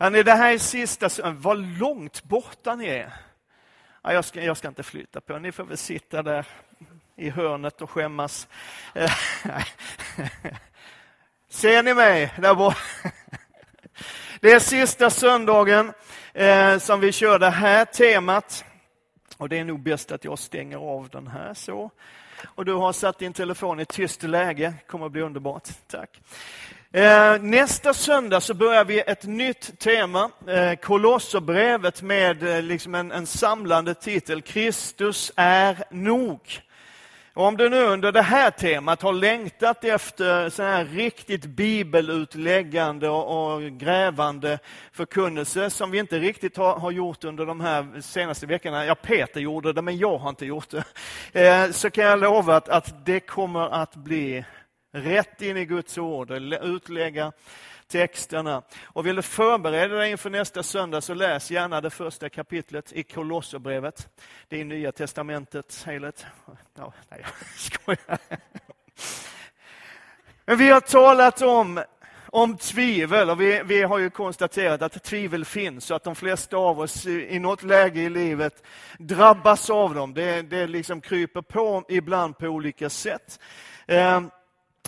Hörrni, det här är sista, vad långt borta ni är. Ja, jag, ska, jag ska inte flytta på ni får väl sitta där i hörnet och skämmas. Ser ni mig där borta? Det är sista söndagen eh, som vi kör det här temat. Och det är nog bäst att jag stänger av den här så. Och du har satt din telefon i tyst läge, kommer att bli underbart. Tack. Eh, nästa söndag så börjar vi ett nytt tema, eh, Kolosserbrevet med eh, liksom en, en samlande titel, Kristus är nog. Och om du nu under det här temat har längtat efter så här riktigt bibelutläggande och, och grävande förkunnelse som vi inte riktigt har, har, gjort under de här senaste veckorna. Ja, Peter gjorde det, men jag har inte gjort det. Eh, så kan jag lova att, att det kommer att bli rätt in i Guds ord, utlägga texterna. Och vill du förbereda dig inför nästa söndag så läs gärna det första kapitlet i Kolosserbrevet. Det är Nya Testamentet, helhet. Ja, nej, jag skojar. Men vi har talat om, om tvivel och vi, vi har ju konstaterat att tvivel finns och att de flesta av oss i, i något läge i livet drabbas av dem. Det, det liksom kryper på ibland på olika sätt. Eh,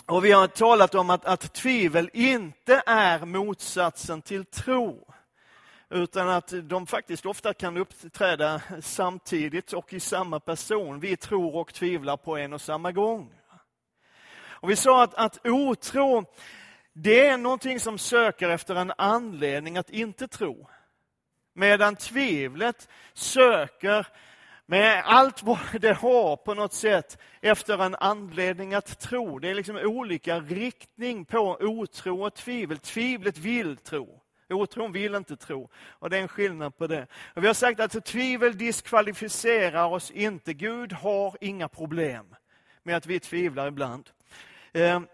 och Vi har talat om att, att tvivel inte är motsatsen till tro utan att de faktiskt ofta kan uppträda samtidigt och i samma person. Vi tror och tvivlar på en och samma gång. Och Vi sa att, att otro, det är någonting som söker efter en anledning att inte tro. Medan tvivlet söker med allt vad det har på något sätt efter en anledning att tro. Det är liksom olika riktning på otro och tvivel. Tvivlet vill tro. Otron vill inte tro. Och det är en skillnad på det. Och vi har sagt att tvivel diskvalificerar oss inte. Gud har inga problem med att vi tvivlar ibland. Ehm,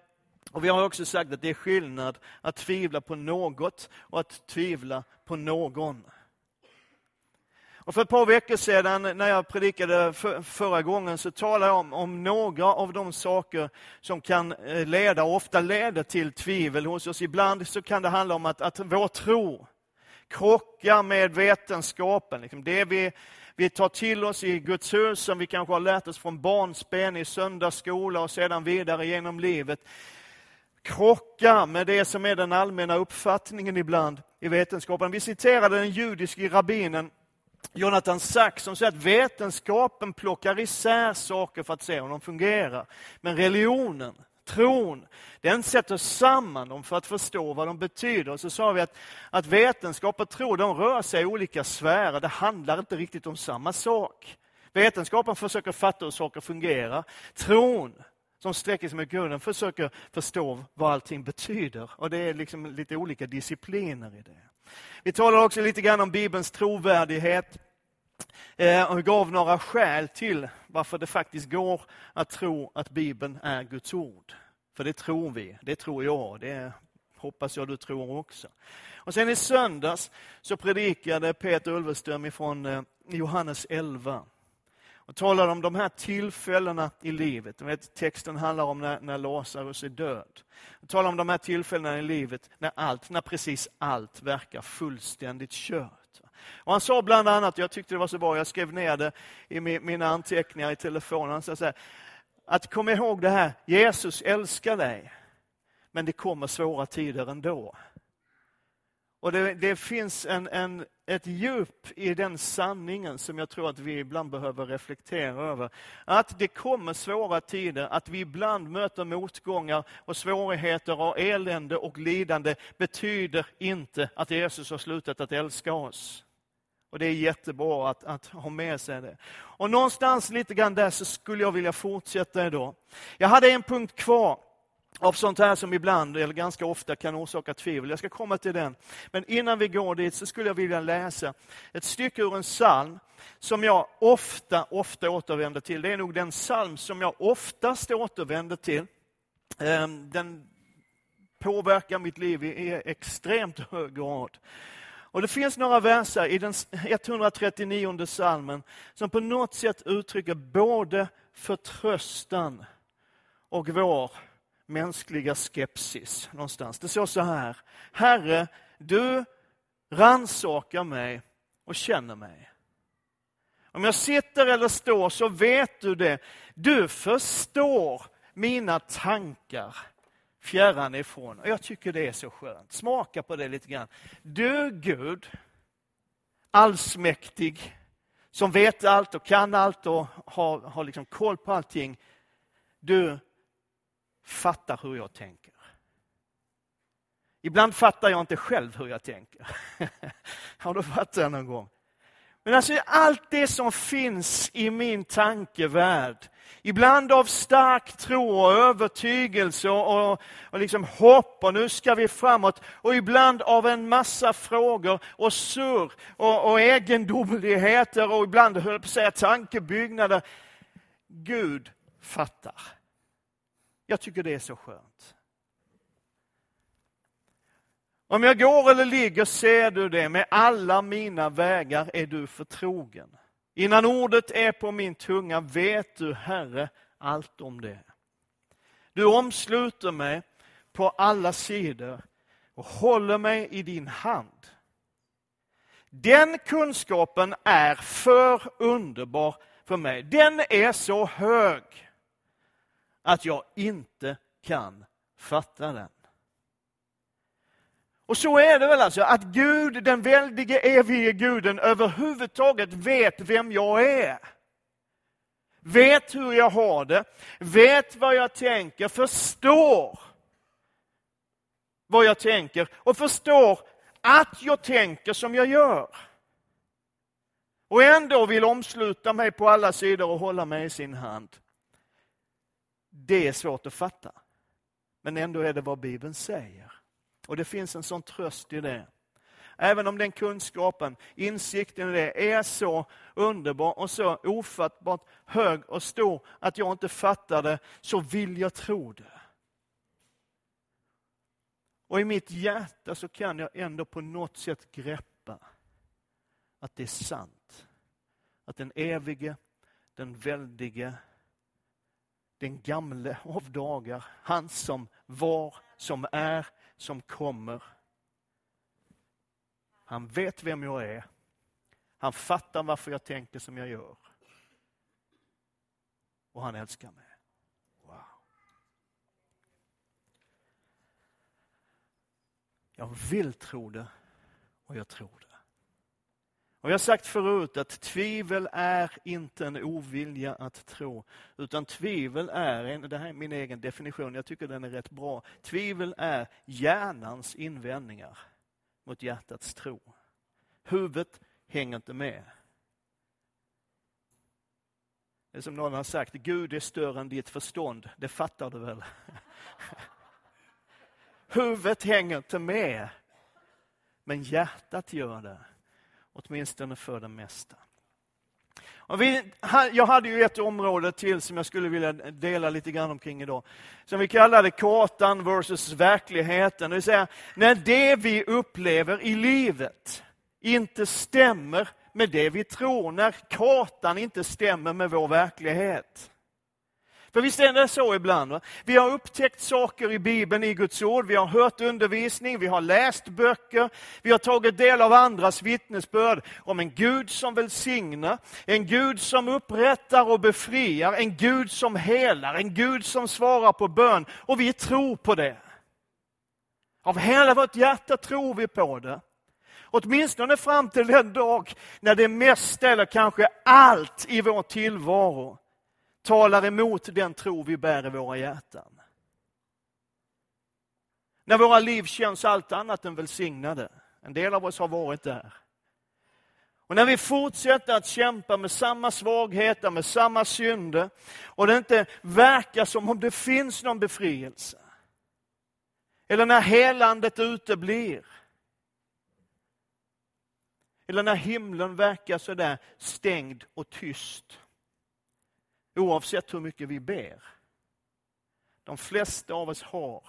och Vi har också sagt att det är skillnad att tvivla på något och att tvivla på någon. Och för ett par veckor sedan när jag predikade för, förra gången så talade jag om, om, några av de saker som kan eh, leda, och ofta leder till tvivel hos oss. Ibland så kan det handla om att, att vår tro krockar med vetenskapen. Liksom det vi, vi tar till oss i Guds hus, som vi kanske har lärt oss från barnsben i söndagsskola och sedan vidare genom livet krockar med det som är den allmänna uppfattningen ibland i vetenskapen. Vi citerade den judiske rabbinen Jonathan Sachs som säger att vetenskapen plockar isär saker för att se om de fungerar. Men religionen, tron, den sätter samman dem för att förstå vad de betyder. Och så sa vi att, att vetenskap och tro de rör sig i olika sfärer. Det handlar inte riktigt om samma sak. Vetenskapen försöker fatta hur saker fungerar. Tron, som sträcker sig mot grunden, försöker förstå vad allting betyder. Och det är liksom lite olika discipliner i det. Vi talar också lite grann om Bibelns trovärdighet eh, och gav några skäl till varför det faktiskt går att tro att Bibeln är Guds ord. För det tror vi, det tror jag, det hoppas jag du tror också. Och sen i söndags så predikade Peter Ulveström ifrån eh, Johannes 11 han talar om de här tillfällena i livet. Vet, texten handlar om när, när Lazarus är död. Han talar om de här tillfällena i livet när allt, när precis allt verkar fullständigt kört. Och han sa bland annat, jag tyckte det var så bra, jag skrev ner det i mina anteckningar i telefonen. Han sa så här, att kom ihåg det här, Jesus älskar dig, men det kommer svåra tider ändå. Och det, det finns en, en, ett djup i den sanningen som jag tror att vi ibland behöver reflektera över. Att det kommer svåra tider, att vi ibland möter motgångar och svårigheter och elände och lidande betyder inte att Jesus har slutat att älska oss. Och Det är jättebra att, att ha med sig det. Och någonstans lite grann där så skulle jag vilja fortsätta idag. Jag hade en punkt kvar av sånt här som ibland, eller ganska ofta, kan orsaka tvivel. Jag ska komma till den. Men innan vi går dit så skulle jag vilja läsa ett stycke ur en psalm som jag ofta, ofta återvänder till. Det är nog den psalm som jag oftast återvänder till. Ehm, den påverkar mitt liv i extremt hög grad. Och Det finns några verser i den 139 psalmen som på något sätt uttrycker både förtröstan och vår mänskliga skepsis någonstans. Det står så här. Herre, du rannsakar mig och känner mig. Om jag sitter eller står så vet du det. Du förstår mina tankar fjärran ifrån. Och jag tycker det är så skönt. Smaka på det lite grann. Du Gud, allsmäktig, som vet allt och kan allt och har, har liksom koll på allting. Du fattar hur jag tänker. Ibland fattar jag inte själv hur jag tänker. Har du fattat det någon gång. Men alltså allt det som finns i min tankevärld, ibland av stark tro och övertygelse och, och, liksom hopp och nu ska vi framåt och ibland av en massa frågor och surr och, och egendomligheter och ibland, höll jag på att säga, tankebyggnader. Gud fattar. Jag tycker det är så skönt. Om jag går eller ligger ser du det, med alla mina vägar är du förtrogen. Innan ordet är på min tunga vet du, Herre, allt om det. Du omsluter mig på alla sidor och håller mig i din hand. Den kunskapen är för underbar för mig. Den är så hög att jag inte kan fatta den. Och så är det väl alltså, att Gud, den väldige evige guden, överhuvudtaget vet vem jag är. Vet hur jag har det, vet vad jag tänker, förstår vad jag tänker och förstår att jag tänker som jag gör. Och ändå vill omsluta mig på alla sidor och hålla mig i sin hand. Det är svårt att fatta. Men ändå är det vad Bibeln säger. Och det finns en sån tröst i det. Även om den kunskapen, insikten i det är så underbar och så ofattbart hög och stor att jag inte fattar det, så vill jag tro det. Och i mitt hjärta så kan jag ändå på något sätt greppa att det är sant. Att den evige, den väldige, den gamle av dagar, han som var, som är, som kommer. Han vet vem jag är. Han fattar varför jag tänker som jag gör. Och han älskar mig. Wow. Jag vill tro det och jag tror det. Och jag har sagt förut att tvivel är inte en ovilja att tro, utan tvivel är, en, det här är min egen definition, jag tycker den är rätt bra. Tvivel är hjärnans invändningar mot hjärtats tro. Huvudet hänger inte med. Det är som någon har sagt, Gud är större än ditt förstånd. Det fattar du väl? Huvudet hänger inte med, men hjärtat gör det. Åtminstone för det mesta. Och vi, jag hade ju ett område till som jag skulle vilja dela lite grann omkring idag. Som vi kallade kartan versus verkligheten. Det vill säga, när det vi upplever i livet inte stämmer med det vi tror. När kartan inte stämmer med vår verklighet. För visst är det så ibland? Va? Vi har upptäckt saker i Bibeln, i Guds ord, vi har hört undervisning, vi har läst böcker, vi har tagit del av andras vittnesbörd om en Gud som välsignar, en Gud som upprättar och befriar, en Gud som helar, en Gud som svarar på bön. Och vi tror på det. Av hela vårt hjärta tror vi på det. Åtminstone fram till den dag när det mesta, eller kanske allt i vår tillvaro talar emot den tro vi bär i våra hjärtan. När våra liv känns allt annat än välsignade. En del av oss har varit där. Och när vi fortsätter att kämpa med samma svagheter, med samma synder och det inte verkar som om det finns någon befrielse. Eller när helandet uteblir. Eller när himlen verkar sådär stängd och tyst. Oavsett hur mycket vi ber. De flesta av oss har,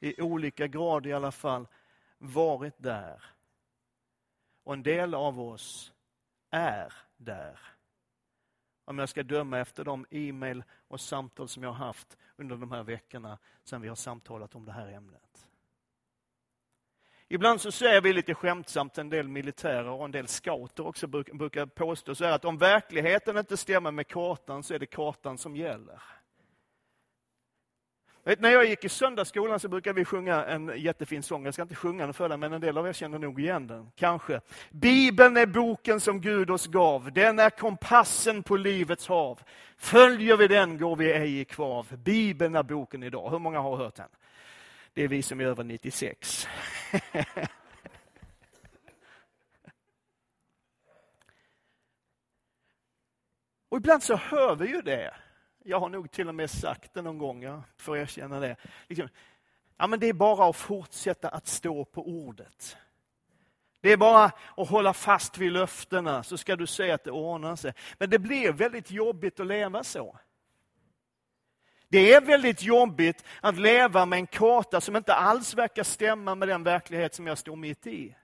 i olika grad i alla fall, varit där. Och en del av oss är där. Om jag ska döma efter de e-mail och samtal som jag har haft under de här veckorna sedan vi har samtalat om det här ämnet. Ibland så säger vi lite skämtsamt, en del militärer och en del scouter också brukar påstå så att om verkligheten inte stämmer med kartan så är det kartan som gäller. Vet, när jag gick i söndagsskolan så brukade vi sjunga en jättefin sång. Jag ska inte sjunga den för dig, men en del av er känner nog igen den. Kanske. Bibeln är boken som Gud oss gav. Den är kompassen på livets hav. Följer vi den går vi ej i kvav. Bibeln är boken idag. Hur många har hört den? Det är vi som är över 96. Och ibland så hör vi ju det. Jag har nog till och med sagt det någon gång, jag får erkänna det. Liksom, ja, men det är bara att fortsätta att stå på ordet. Det är bara att hålla fast vid löftena så ska du se att det ordnar sig. Men det blir väldigt jobbigt att leva så. Det är väldigt jobbigt att leva med en karta som inte alls verkar stämma med den verklighet som jag står mitt i.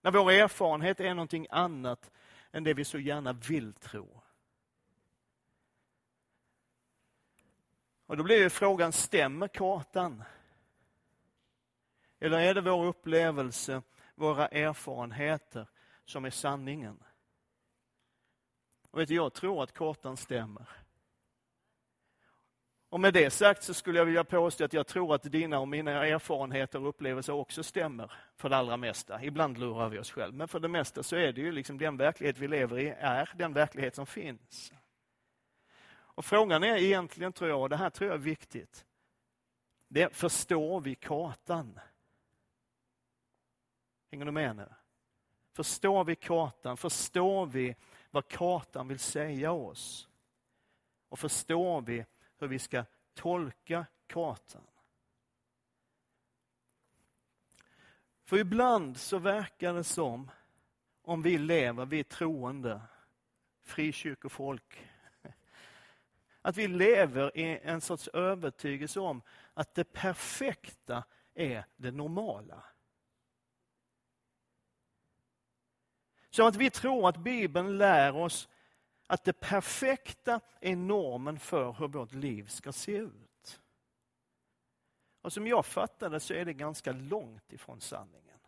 När vår erfarenhet är någonting annat än det vi så gärna vill tro. Och då blir frågan, stämmer kartan? Eller är det vår upplevelse, våra erfarenheter som är sanningen? Och vet du, jag tror att kartan stämmer. Och med det sagt så skulle jag vilja påstå att jag tror att dina och mina erfarenheter och upplevelser också stämmer för det allra mesta. Ibland lurar vi oss själva, men för det mesta så är det ju liksom den verklighet vi lever i är den verklighet som finns. Och Frågan är egentligen, tror jag, och det här tror jag är viktigt, det är, förstår vi kartan? Hänger du med nu? Förstår vi kartan? Förstår vi vad kartan vill säga oss? Och förstår vi hur vi ska tolka kartan? För ibland så verkar det som om vi lever, vi troende, frikyrkofolk, att vi lever i en sorts övertygelse om att det perfekta är det normala. Så att vi tror att Bibeln lär oss att det perfekta är normen för hur vårt liv ska se ut. Och som jag fattar det så är det ganska långt ifrån sanningen.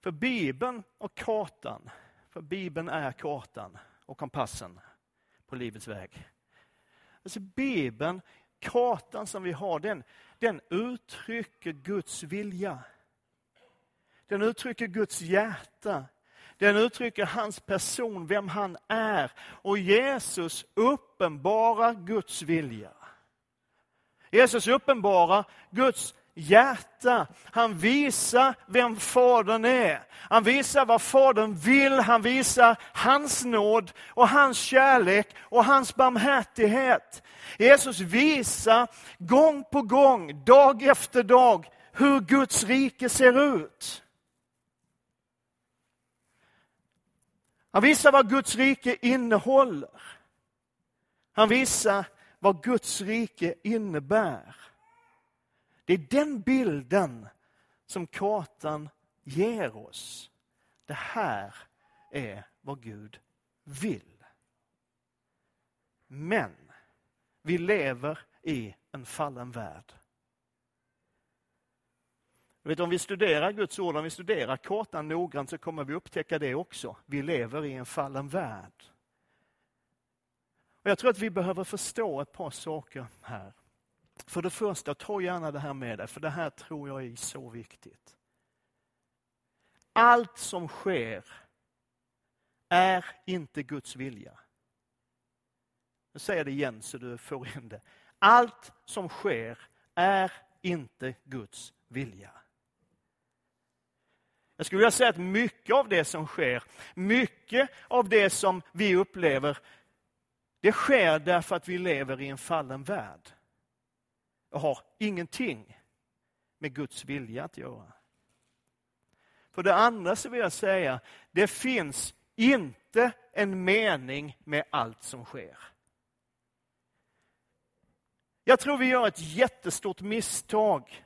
För Bibeln och kartan, för Bibeln är kartan och kompassen på livets väg. Alltså Bibeln, kartan som vi har, den, den uttrycker Guds vilja. Den uttrycker Guds hjärta. Den uttrycker hans person, vem han är. Och Jesus uppenbarar Guds vilja. Jesus uppenbarar Guds hjärta. Han visar vem Fadern är. Han visar vad Fadern vill. Han visar hans nåd och hans kärlek och hans barmhärtighet. Jesus visar gång på gång, dag efter dag, hur Guds rike ser ut. Han visar vad Guds rike innehåller. Han visar vad Guds rike innebär. Det är den bilden som kartan ger oss. Det här är vad Gud vill. Men vi lever i en fallen värld. Vet, om vi studerar Guds ord, om vi studerar kartan noggrant så kommer vi upptäcka det också. Vi lever i en fallen värld. Och jag tror att vi behöver förstå ett par saker här. För det första, ta gärna det här med dig, för det här tror jag är så viktigt. Allt som sker är inte Guds vilja. Jag säger det igen så du får in det. Allt som sker är inte Guds vilja. Jag skulle vilja säga att mycket av det som sker, mycket av det som vi upplever, det sker därför att vi lever i en fallen värld och har ingenting med Guds vilja att göra. För det andra så vill jag säga, det finns inte en mening med allt som sker. Jag tror vi gör ett jättestort misstag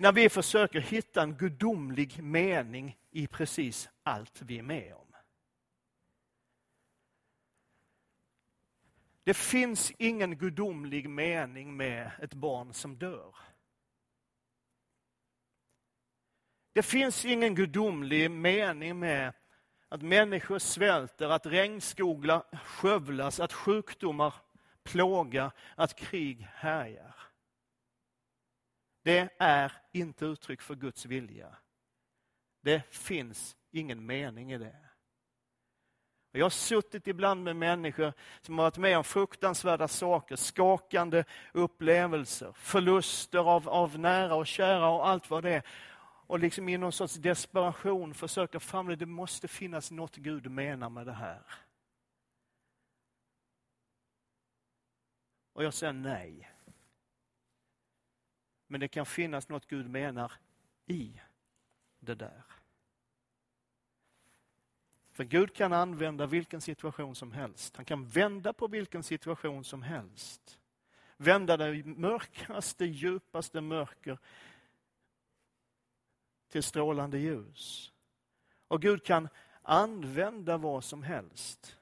när vi försöker hitta en gudomlig mening i precis allt vi är med om. Det finns ingen gudomlig mening med ett barn som dör. Det finns ingen gudomlig mening med att människor svälter, att regnskogar skövlas, att sjukdomar plågar, att krig härjar. Det är inte uttryck för Guds vilja. Det finns ingen mening i det. Jag har suttit ibland med människor som har varit med om fruktansvärda saker, skakande upplevelser, förluster av, av nära och kära och allt vad det är. Och liksom i någon sorts desperation försöker famla, det måste finnas något Gud menar med det här. Och jag säger nej. Men det kan finnas något Gud menar i det där. För Gud kan använda vilken situation som helst. Han kan vända på vilken situation som helst. Vända det mörkaste, djupaste mörker till strålande ljus. Och Gud kan använda vad som helst.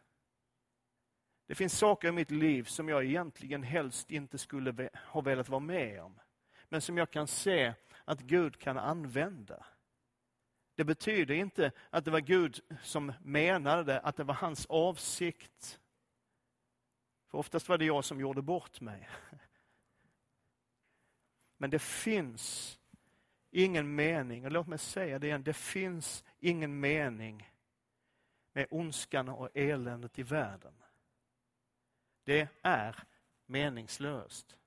Det finns saker i mitt liv som jag egentligen helst inte skulle ha velat vara med om. Men som jag kan se att Gud kan använda. Det betyder inte att det var Gud som menade det, att det var hans avsikt. För oftast var det jag som gjorde bort mig. Men det finns ingen mening, och låt mig säga det igen, det finns ingen mening med ondskan och eländet i världen. Det är meningslöst.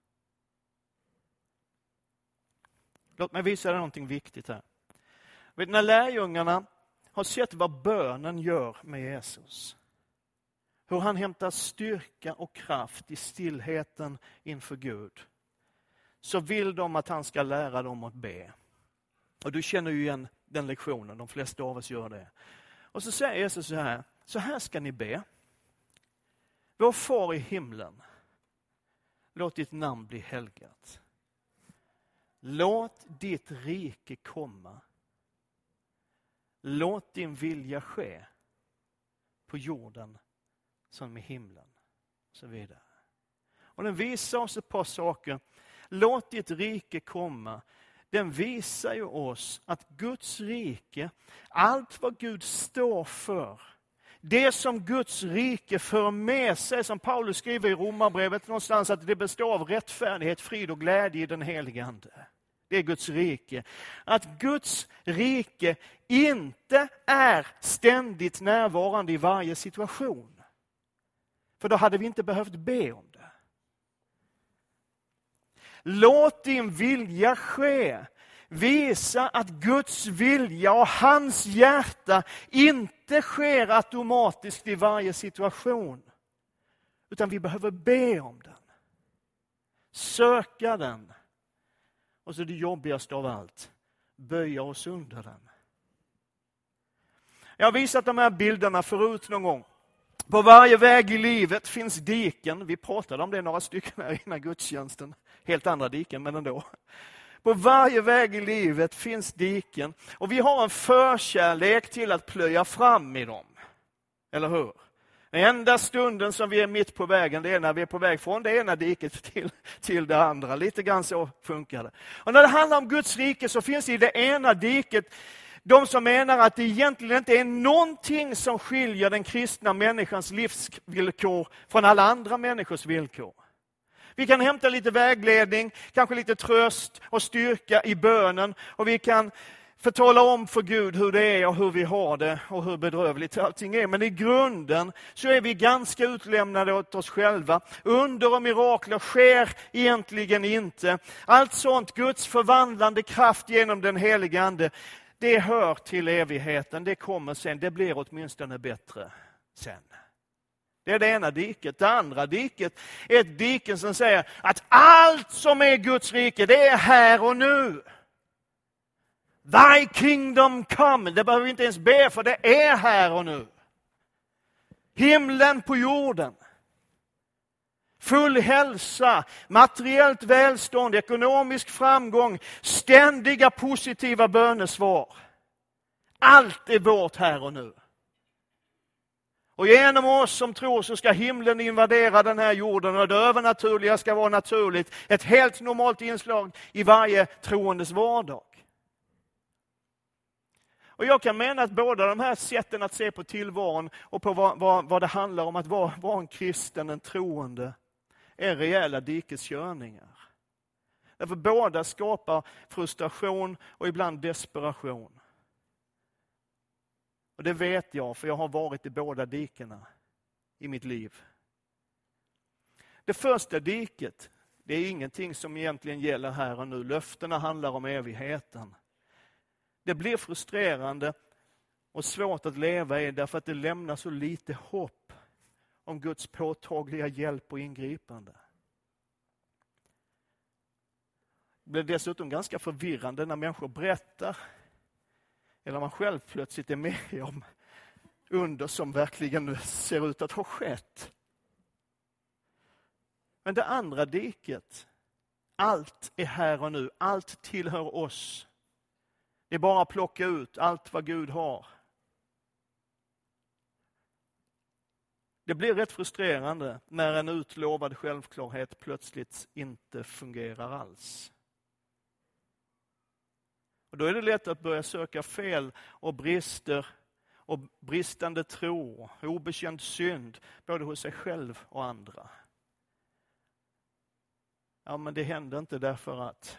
Låt mig visa dig någonting viktigt här. Vet, när lärjungarna har sett vad bönen gör med Jesus, hur han hämtar styrka och kraft i stillheten inför Gud, så vill de att han ska lära dem att be. Och du känner ju igen den lektionen, de flesta av oss gör det. Och så säger Jesus så här, så här ska ni be. Vår far i himlen, låt ditt namn bli helgat. Låt ditt rike komma. Låt din vilja ske på jorden som i himlen. Och så vidare. Och den visar oss ett par saker. Låt ditt rike komma. Den visar ju oss att Guds rike, allt vad Gud står för, det som Guds rike för med sig, som Paulus skriver i Romarbrevet någonstans, att det består av rättfärdighet, frid och glädje i den helige Ande. Det är Guds rike. Att Guds rike inte är ständigt närvarande i varje situation. För då hade vi inte behövt be om det. Låt din vilja ske visa att Guds vilja och hans hjärta inte sker automatiskt i varje situation. Utan vi behöver be om den. Söka den. Och så det jobbigaste av allt, böja oss under den. Jag har visat de här bilderna förut någon gång. På varje väg i livet finns diken. Vi pratade om det några stycken här innan gudstjänsten. Helt andra diken, men ändå. På varje väg i livet finns diken och vi har en förkärlek till att plöja fram i dem. Eller hur? Den enda stunden som vi är mitt på vägen, det är när vi är på väg från det ena diket till, till det andra. Lite grann så funkar det. Och när det handlar om Guds rike så finns det i det ena diket de som menar att det egentligen inte är någonting som skiljer den kristna människans livsvillkor från alla andra människors villkor. Vi kan hämta lite vägledning, kanske lite tröst och styrka i bönen och vi kan förtala om för Gud hur det är och hur vi har det och hur bedrövligt allting är. Men i grunden så är vi ganska utlämnade åt oss själva. Under och mirakler sker egentligen inte. Allt sånt, Guds förvandlande kraft genom den helige Ande, det hör till evigheten, det kommer sen, det blir åtminstone bättre sen. Det är det ena diket. Det andra diket är ett dike som säger att allt som är Guds rike, det är här och nu. Thy kingdom come. Det behöver vi inte ens be för, det är här och nu. Himlen på jorden. Full hälsa, materiellt välstånd, ekonomisk framgång, ständiga positiva bönesvar. Allt är vårt här och nu. Och genom oss som tror så ska himlen invadera den här jorden och det övernaturliga ska vara naturligt. Ett helt normalt inslag i varje troendes vardag. Och Jag kan mena att båda de här sätten att se på tillvaron och på vad, vad, vad det handlar om att vara, vara en kristen, en troende, är rejäla dikeskörningar. Därför båda skapar frustration och ibland desperation. Och Det vet jag, för jag har varit i båda dikena i mitt liv. Det första diket, det är ingenting som egentligen gäller här och nu. Löftena handlar om evigheten. Det blir frustrerande och svårt att leva i därför att det lämnar så lite hopp om Guds påtagliga hjälp och ingripande. Det blir dessutom ganska förvirrande när människor berättar eller man själv plötsligt är med om under som verkligen ser ut att ha skett. Men det andra diket, allt är här och nu, allt tillhör oss. Det är bara att plocka ut allt vad Gud har. Det blir rätt frustrerande när en utlovad självklarhet plötsligt inte fungerar alls. Och Då är det lätt att börja söka fel och brister och bristande tro, obekänd synd, både hos sig själv och andra. Ja, men det händer inte därför att.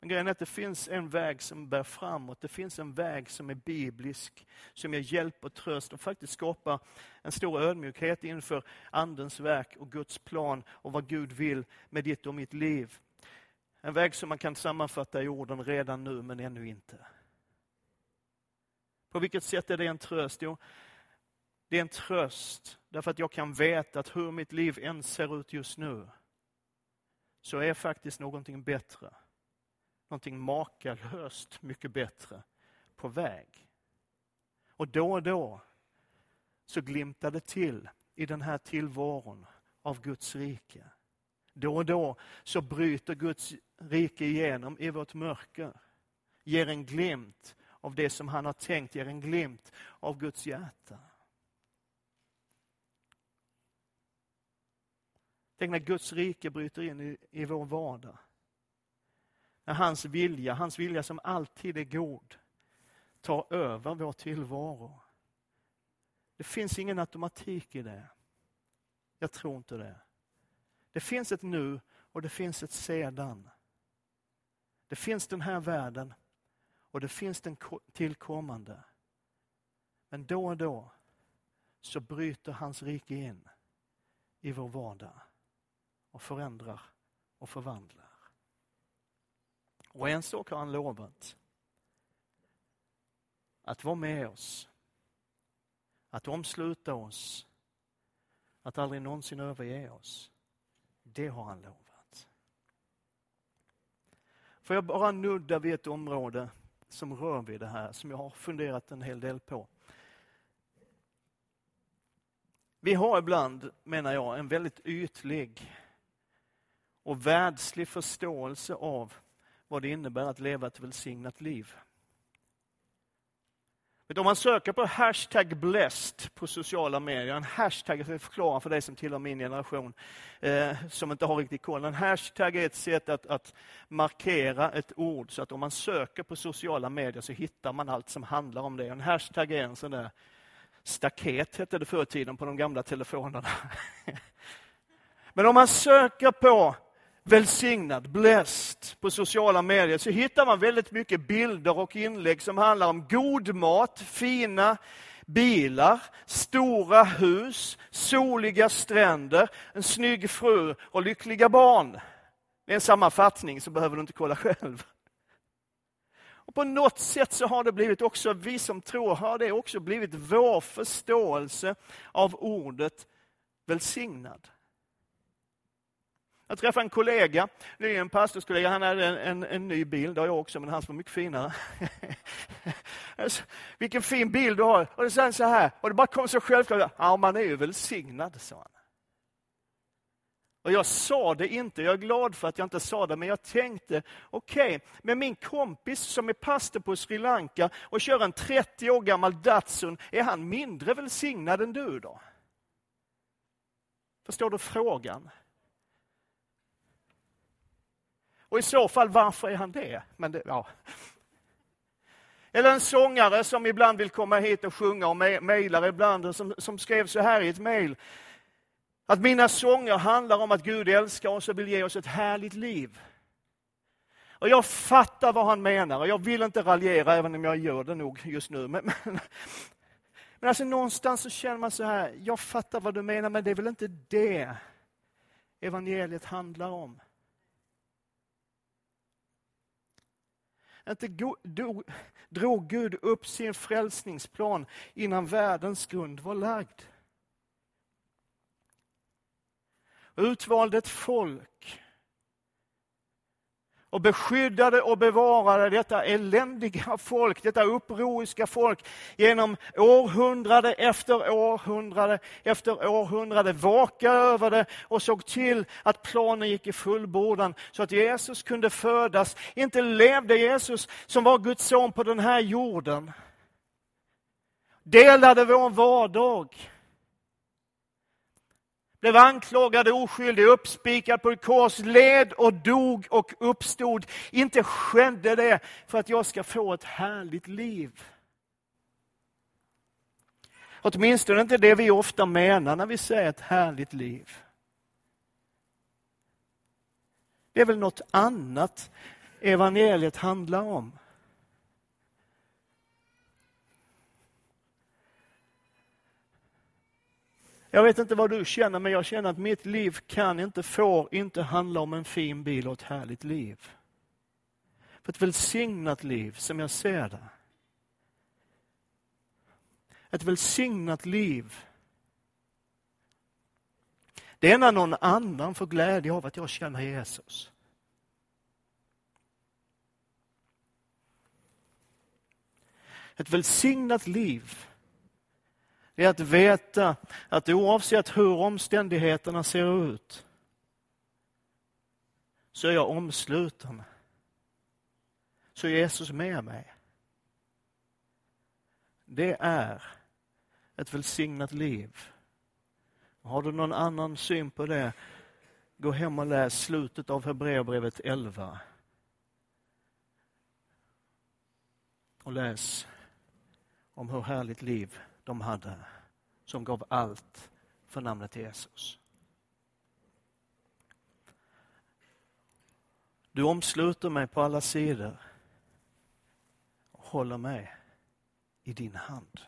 Men grejen är att det finns en väg som bär framåt. Det finns en väg som är biblisk, som ger hjälp och tröst och faktiskt skapar en stor ödmjukhet inför Andens verk och Guds plan och vad Gud vill med ditt och mitt liv. En väg som man kan sammanfatta i orden redan nu men ännu inte. På vilket sätt är det en tröst? Jo, det är en tröst därför att jag kan veta att hur mitt liv än ser ut just nu så är faktiskt någonting bättre, någonting makalöst mycket bättre på väg. Och då och då så glimtar det till i den här tillvaron av Guds rike. Då och då så bryter Guds rike igenom i vårt mörker. Ger en glimt av det som han har tänkt, ger en glimt av Guds hjärta. Tänk när Guds rike bryter in i, i vår vardag. När hans vilja, hans vilja som alltid är god, tar över vår tillvaro. Det finns ingen automatik i det. Jag tror inte det. Det finns ett nu och det finns ett sedan. Det finns den här världen och det finns den tillkommande. Men då och då så bryter hans rike in i vår vardag och förändrar och förvandlar. Och en sak har han lovat. Att vara med oss. Att omsluta oss. Att aldrig någonsin överge oss. Det har han lovat. Får jag bara nudda vid ett område som rör vid det här, som jag har funderat en hel del på. Vi har ibland, menar jag, en väldigt ytlig och världslig förståelse av vad det innebär att leva ett välsignat liv. Om man söker på hashtag blessed på sociala medier, en hashtag, jag ska förklara för dig som tillhör min generation, eh, som inte har riktigt koll. En hashtag är ett sätt att, att, markera ett ord, så att om man söker på sociala medier så hittar man allt som handlar om det. En hashtag är en sån där staket, hette det förr i tiden på de gamla telefonerna. Men om man söker på välsignad, blessed på sociala medier så hittar man väldigt mycket bilder och inlägg som handlar om god mat, fina bilar, stora hus, soliga stränder, en snygg fru och lyckliga barn. Det är en sammanfattning så behöver du inte kolla själv. Och På något sätt så har det blivit också, vi som tror, har det också blivit vår förståelse av ordet välsignad. Jag träffade en kollega, det är en pastorskollega, han hade en, en, en ny bil, det har jag också, men hans var mycket finare. Vilken fin bil du har! Och sen så här, och det bara kom så självklart, ja man är ju välsignad, sa han. Och jag sa det inte, jag är glad för att jag inte sa det, men jag tänkte, okej, okay, men min kompis som är pastor på Sri Lanka och kör en 30 år gammal Datsun, är han mindre välsignad än du då? Förstår du frågan? Och i så fall, varför är han det? Men det, ja. Eller en sångare som ibland vill komma hit och sjunga och mejlar ibland, som, som skrev så här i ett mejl. Att mina sånger handlar om att Gud älskar oss och vill ge oss ett härligt liv. Och jag fattar vad han menar och jag vill inte raljera även om jag gör det nog just nu. Men, men, men alltså någonstans så känner man så här, jag fattar vad du menar men det är väl inte det evangeliet handlar om. Inte drog Gud upp sin frälsningsplan innan världens grund var lagd. Utvalde ett folk och beskyddade och bevarade detta eländiga folk, detta upproriska folk genom århundrade efter århundrade efter århundrade. Vaka över det och såg till att planen gick i fullbordan så att Jesus kunde födas. Inte levde Jesus som var Guds son på den här jorden. Delade vår vardag blev anklagad och oskyldig, uppspikad på ett kors, led och dog och uppstod. Inte skedde det för att jag ska få ett härligt liv. Åtminstone inte det vi ofta menar när vi säger ett härligt liv. Det är väl något annat evangeliet handlar om. Jag vet inte vad du känner, men jag känner att mitt liv kan inte, får inte handla om en fin bil och ett härligt liv. För ett välsignat liv, som jag ser det. Ett välsignat liv. Det är när någon annan får glädje av att jag känner Jesus. Ett välsignat liv det är att veta att oavsett hur omständigheterna ser ut så är jag omsluten. Så är Jesus med mig. Det är ett välsignat liv. Har du någon annan syn på det, gå hem och läs slutet av Hebreerbrevet 11. Och läs om hur härligt liv de hade som gav allt för namnet Jesus. Du omsluter mig på alla sidor och håller mig i din hand.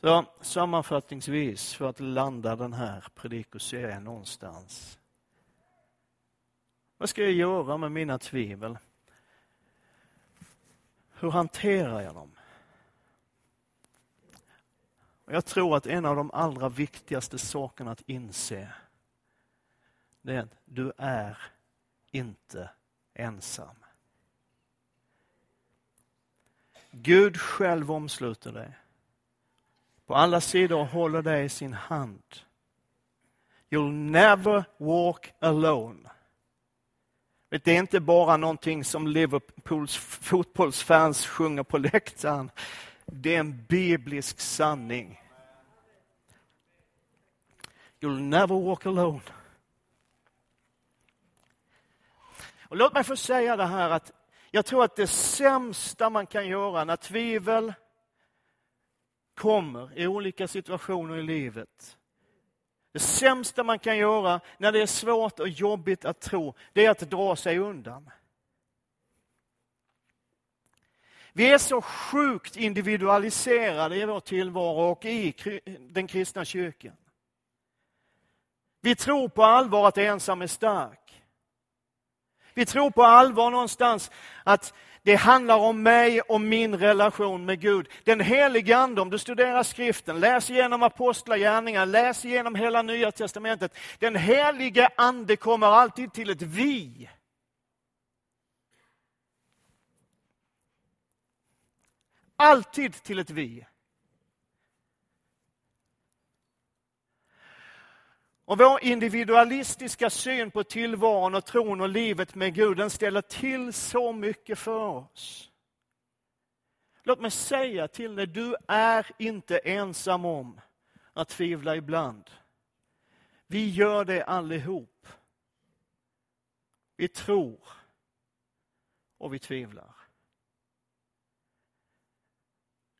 Så sammanfattningsvis, för att landa den här predikoserien någonstans. Vad ska jag göra med mina tvivel? Hur hanterar jag dem? Jag tror att en av de allra viktigaste sakerna att inse, det är att du är inte ensam. Gud själv omsluter dig. På alla sidor håller dig i sin hand. You'll never walk alone. Det är inte bara någonting som Liverpools fotbollsfans sjunger på läktaren. Det är en biblisk sanning. You'll never walk alone. Och låt mig få säga det här att jag tror att det sämsta man kan göra när tvivel kommer i olika situationer i livet. Det sämsta man kan göra när det är svårt och jobbigt att tro, det är att dra sig undan. Vi är så sjukt individualiserade i vår tillvaro och i den kristna kyrkan. Vi tror på allvar att ensam är stark. Vi tror på allvar någonstans att det handlar om mig och min relation med Gud. Den heliga Ande, om du studerar skriften, läs igenom apostlagärningar, läs igenom hela nya testamentet. Den heliga Ande kommer alltid till ett vi. Alltid till ett vi. Och vår individualistiska syn på tillvaron och tron och livet med Gud, den ställer till så mycket för oss. Låt mig säga till dig, du är inte ensam om att tvivla ibland. Vi gör det allihop. Vi tror och vi tvivlar.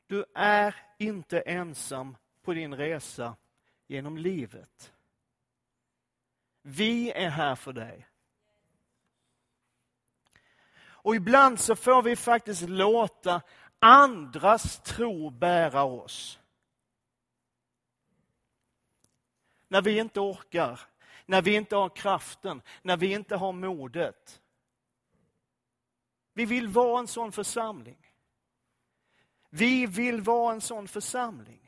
Du är inte ensam på din resa genom livet. Vi är här för dig. Och ibland så får vi faktiskt låta andras tro bära oss. När vi inte orkar, när vi inte har kraften, när vi inte har modet. Vi vill vara en sån församling. Vi vill vara en sån församling.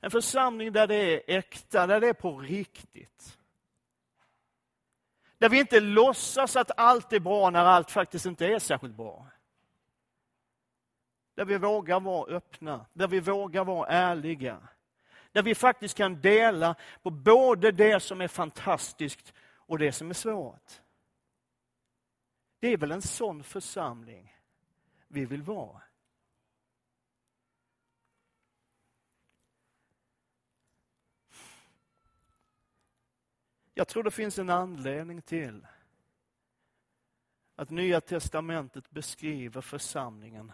En församling där det är äkta, där det är på riktigt. Där vi inte låtsas att allt är bra när allt faktiskt inte är särskilt bra. Där vi vågar vara öppna, där vi vågar vara ärliga. Där vi faktiskt kan dela på både det som är fantastiskt och det som är svårt. Det är väl en sån församling vi vill vara. Jag tror det finns en anledning till att Nya Testamentet beskriver församlingen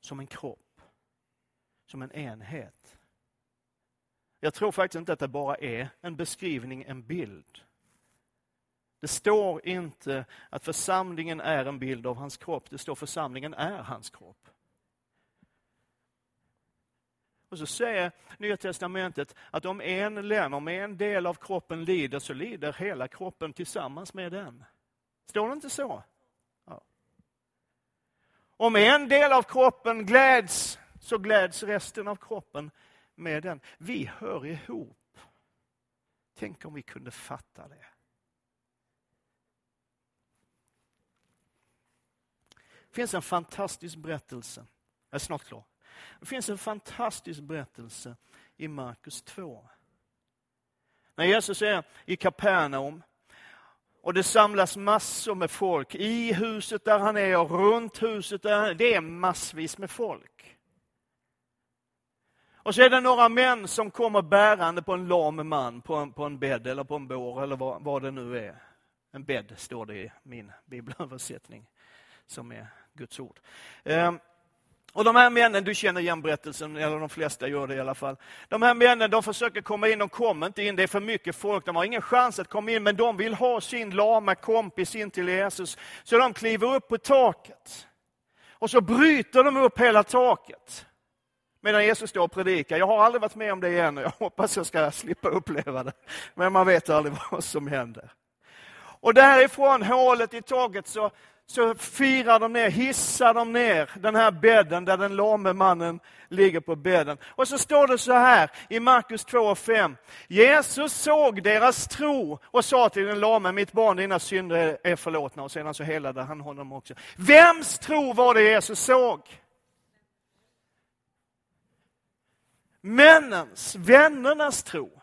som en kropp, som en enhet. Jag tror faktiskt inte att det bara är en beskrivning, en bild. Det står inte att församlingen är en bild av hans kropp, det står församlingen är hans kropp. Och så säger Nya Testamentet att om en lem, om en del av kroppen lider, så lider hela kroppen tillsammans med den. Står det inte så? Ja. Om en del av kroppen gläds, så gläds resten av kroppen med den. Vi hör ihop. Tänk om vi kunde fatta det. Det finns en fantastisk berättelse. Jag är snart klar. Det finns en fantastisk berättelse i Markus 2. När Jesus är i Kapernaum och det samlas massor med folk i huset där han är och runt huset där han är. Det är massvis med folk. Och så är det några män som kommer bärande på en lam man på en, på en bädd eller på en bår eller vad, vad det nu är. En bädd står det i min bibelöversättning som är Guds ord. Ehm, och de här männen, du känner igen berättelsen, eller de flesta gör det i alla fall. De här männen, de försöker komma in, de kommer inte in, det är för mycket folk, de har ingen chans att komma in, men de vill ha sin lama kompis in till Jesus. Så de kliver upp på taket. Och så bryter de upp hela taket. Medan Jesus står och predikar. Jag har aldrig varit med om det igen och jag hoppas jag ska slippa uppleva det. Men man vet aldrig vad som händer. Och därifrån hålet i taket så så firar de ner, hissar de ner den här bädden där den lame mannen ligger på bädden. Och så står det så här i Markus 2 och 5. Jesus såg deras tro och sa till den lame, mitt barn dina synder är förlåtna. Och sedan så helade han honom också. Vems tro var det Jesus såg? Männens, vännernas tro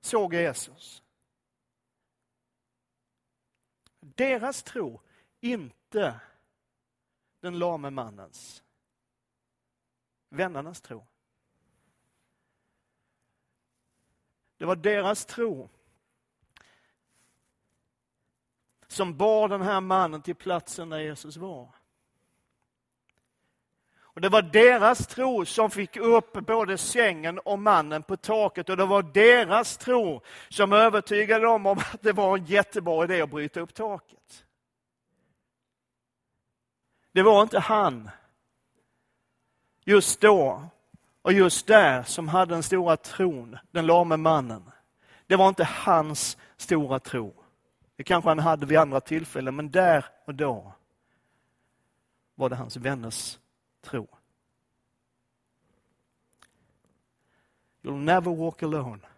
såg Jesus. Deras tro inte den lame mannens. Vännernas tro. Det var deras tro som bar den här mannen till platsen där Jesus var. Och Det var deras tro som fick upp både sängen och mannen på taket och det var deras tro som övertygade dem om att det var en jättebra idé att bryta upp taket. Det var inte han just då och just där som hade den stora tron, den lame mannen. Det var inte hans stora tro. Det kanske han hade vid andra tillfällen, men där och då var det hans vänners tro. You'll never walk alone.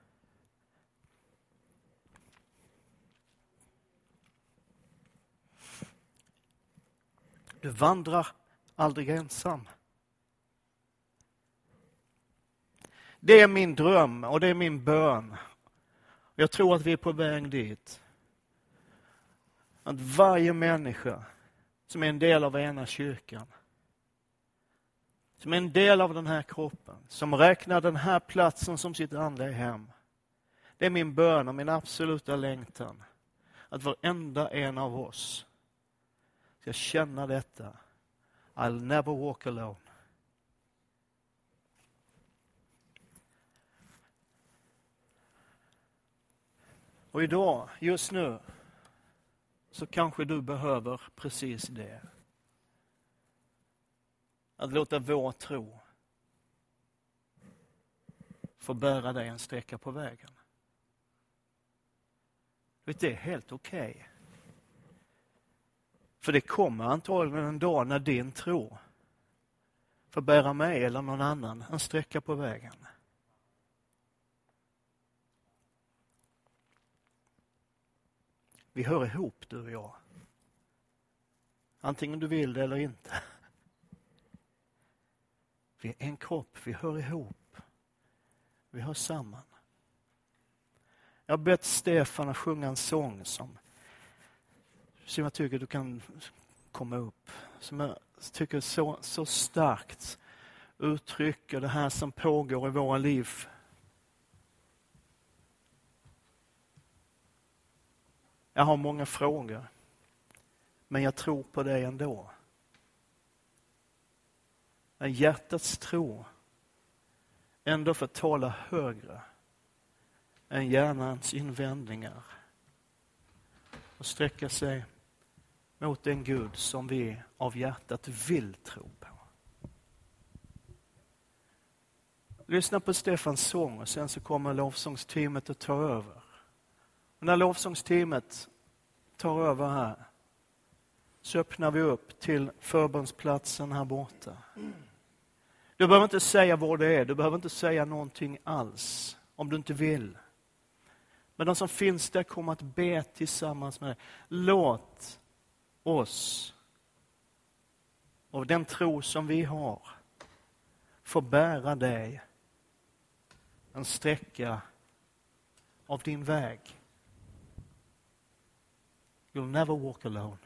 Du vandrar aldrig ensam. Det är min dröm och det är min bön. Jag tror att vi är på väg dit. Att varje människa som är en del av ena kyrkan, som är en del av den här kroppen, som räknar den här platsen som sitt andliga hem. Det är min bön och min absoluta längtan att varenda en av oss ska känna detta. I'll never walk alone. Och idag, just nu, så kanske du behöver precis det. Att låta vår tro få bära dig en sträcka på vägen. Vet, det är helt okej. Okay. För det kommer antagligen en dag när din tro får bära mig eller någon annan en sträcka på vägen. Vi hör ihop du och jag. Antingen du vill det eller inte. Vi är en kropp, vi hör ihop. Vi hör samman. Jag har bett Stefan att sjunga en sång som, som jag tycker du kan komma upp. Som jag tycker så, så starkt uttrycker det här som pågår i våra liv. Jag har många frågor, men jag tror på dig ändå. En hjärtats tro ändå får tala högre än hjärnans invändningar och sträcka sig mot den Gud som vi av hjärtat vill tro på. Lyssna på Stefans sång och sen så kommer lovsångsteamet att ta över. Och när lovsångsteamet tar över här så öppnar vi upp till förbundsplatsen här borta. Du behöver inte säga vad det är, du behöver inte säga någonting alls om du inte vill. Men de som finns där kommer att be tillsammans med dig. Låt oss och den tro som vi har få bära dig en sträcka av din väg. You'll never walk alone.